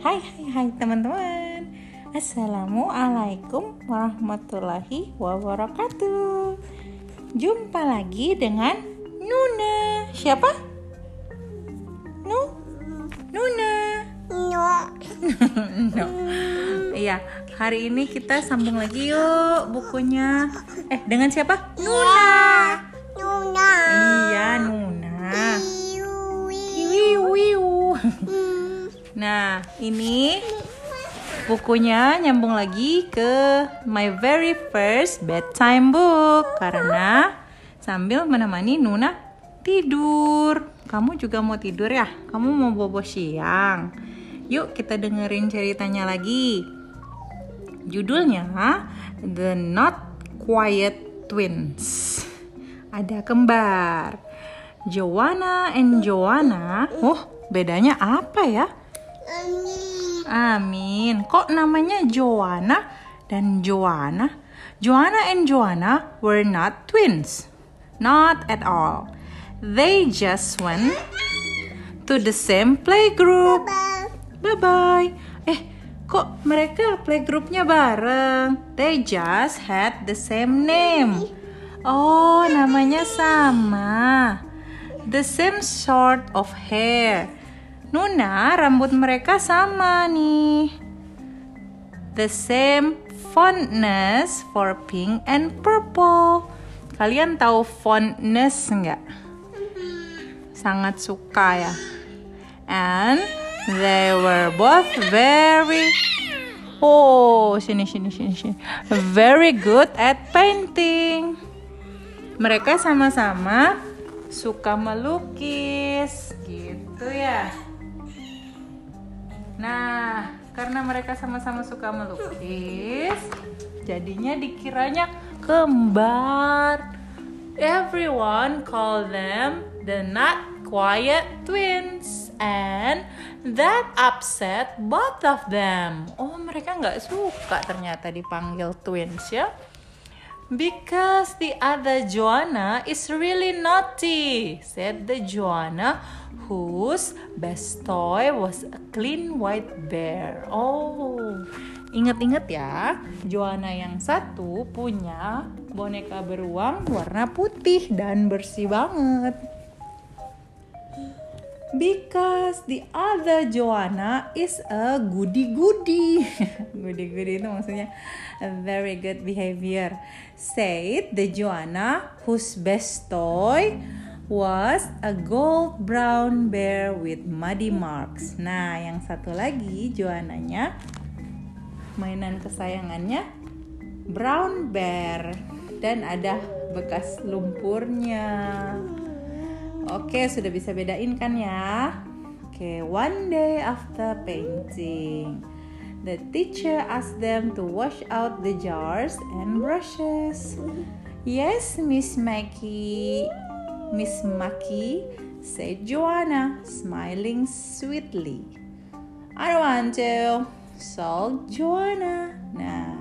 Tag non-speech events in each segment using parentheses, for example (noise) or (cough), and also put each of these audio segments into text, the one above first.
hai hai hai teman-teman Assalamualaikum warahmatullahi wabarakatuh Jumpa lagi dengan Nuna Siapa? Nu? Nuna No. (laughs) no. Iya, hari ini kita sambung lagi yuk bukunya. Eh, dengan siapa? Nuna. Nuna. Iya, Nah, ini bukunya nyambung lagi ke my very first bedtime book karena sambil menemani Nuna tidur. Kamu juga mau tidur ya? Kamu mau bobo siang? Yuk kita dengerin ceritanya lagi. Judulnya The Not Quiet Twins. Ada kembar. Joanna and Joanna. Oh, bedanya apa ya? Ani. Amin. Kok namanya Joanna dan Joanna? Joanna and Joanna were not twins. Not at all. They just went to the same playgroup. Bye. Bye-bye. Eh, kok mereka playgroupnya bareng? They just had the same name. Oh, namanya sama. The same sort of hair. Nuna, rambut mereka sama nih. The same fondness for pink and purple. Kalian tahu fondness nggak? Sangat suka ya. And they were both very Oh, sini sini sini sini. Very good at painting. Mereka sama-sama suka melukis, gitu ya. Nah, karena mereka sama-sama suka melukis, jadinya dikiranya kembar. Everyone call them the not quiet twins and that upset both of them. Oh, mereka nggak suka ternyata dipanggil twins ya. Because the other Joanna is really naughty, said the Joanna whose best toy was a clean white bear. Oh, ingat-ingat ya, Joanna yang satu punya boneka beruang warna putih dan bersih banget. Because the other Joanna is a goody-goody. (laughs) goody-goody itu maksudnya a very good behavior. Said the Joanna whose best toy was a gold brown bear with muddy marks. Nah, yang satu lagi Joananya mainan kesayangannya brown bear dan ada bekas lumpurnya. Oke, sudah bisa bedain kan ya? Oke, one day after painting, the teacher asked them to wash out the jars and brushes. Yes, Miss Mackie. Miss Maki said Joanna, smiling sweetly. I don't want to, sulked Joanna. Nah,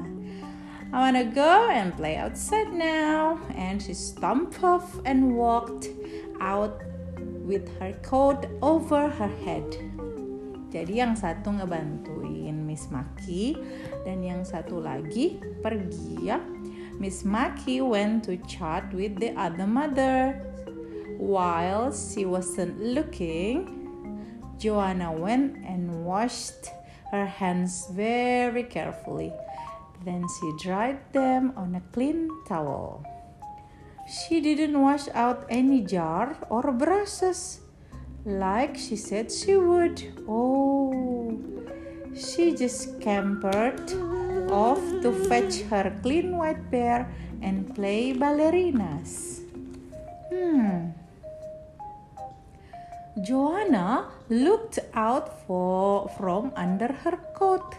I want to go and play outside now. And she stomped off and walked out with her coat over her head. Jadi yang satu ngebantuin Miss Maki dan yang satu lagi pergi ya. Miss Maki went to chat with the other mother. While she wasn't looking, Joanna went and washed her hands very carefully. Then she dried them on a clean towel. She didn't wash out any jar or brushes like she said she would. Oh, she just scampered off to fetch her clean white bear and play ballerinas. Hmm. Joanna looked out for from under her coat.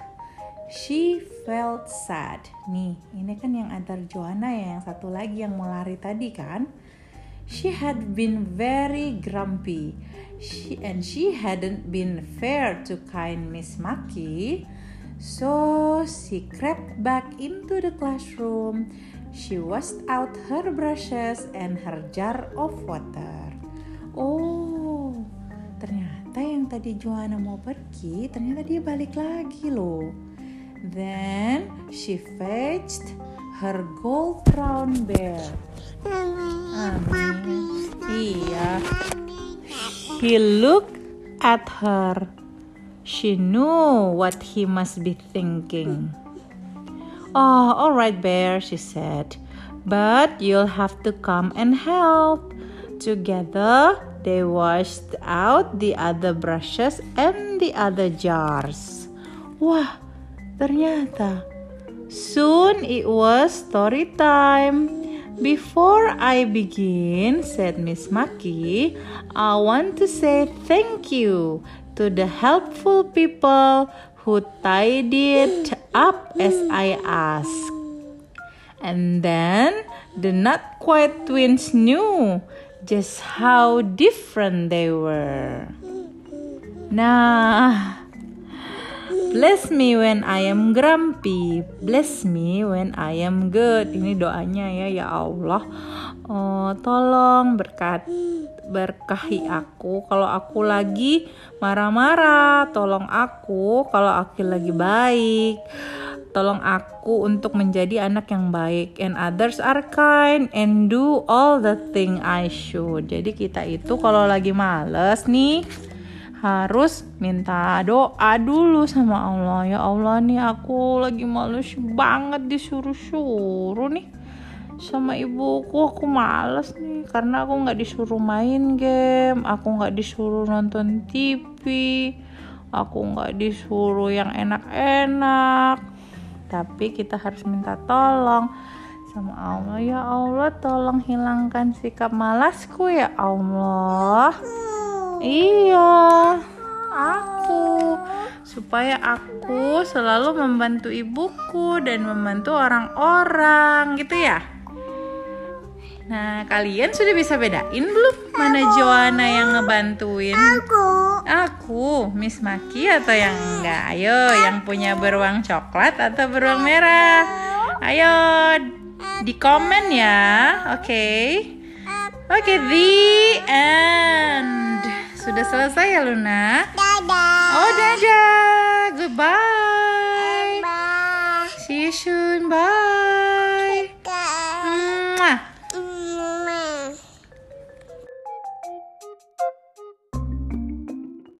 She felt sad. Nih, ini kan yang antar Joanna ya, yang satu lagi yang mau lari tadi kan. She had been very grumpy. She, and she hadn't been fair to kind Miss Maki. So she crept back into the classroom. She washed out her brushes and her jar of water. Oh, ternyata yang tadi Joanna mau pergi, ternyata dia balik lagi loh. Then she fetched her gold brown bear. Amin. Iya. He looked at her. She knew what he must be thinking. Oh, all right, bear, she said. But you'll have to come and help. Together, they washed out the other brushes and the other jars. Wah, ternyata. Soon it was story time. Before I begin, said Miss Maki, I want to say thank you to the helpful people who tidied up as I asked. And then the not quite twins knew just how different they were. Nah, bless me when I am grumpy, bless me when I am good. Ini doanya ya, ya Allah. Oh, tolong berkat berkahi aku kalau aku lagi marah-marah. Tolong aku kalau aku lagi baik. Tolong aku untuk menjadi anak yang baik and others are kind and do all the thing I should. Jadi kita itu kalau lagi males nih harus minta doa dulu sama Allah. Ya Allah nih aku lagi males banget disuruh-suruh nih sama ibuku. Aku males nih karena aku nggak disuruh main game aku nggak disuruh nonton TV aku nggak disuruh yang enak-enak. Tapi kita harus minta tolong sama Allah. Ya Allah tolong hilangkan sikap malasku ya Allah iya aku supaya aku selalu membantu ibuku dan membantu orang-orang gitu ya Nah, kalian sudah bisa bedain belum mana Joanna yang ngebantuin? Aku. Aku, Miss Maki atau yang enggak? Ayo, yang punya beruang coklat atau beruang merah? Ayo, di komen ya. Oke. Okay. Oke, okay, the end. Sudah selesai ya, Luna? Dadah. Oh, dadah. Goodbye. Bye. See you soon. Bye.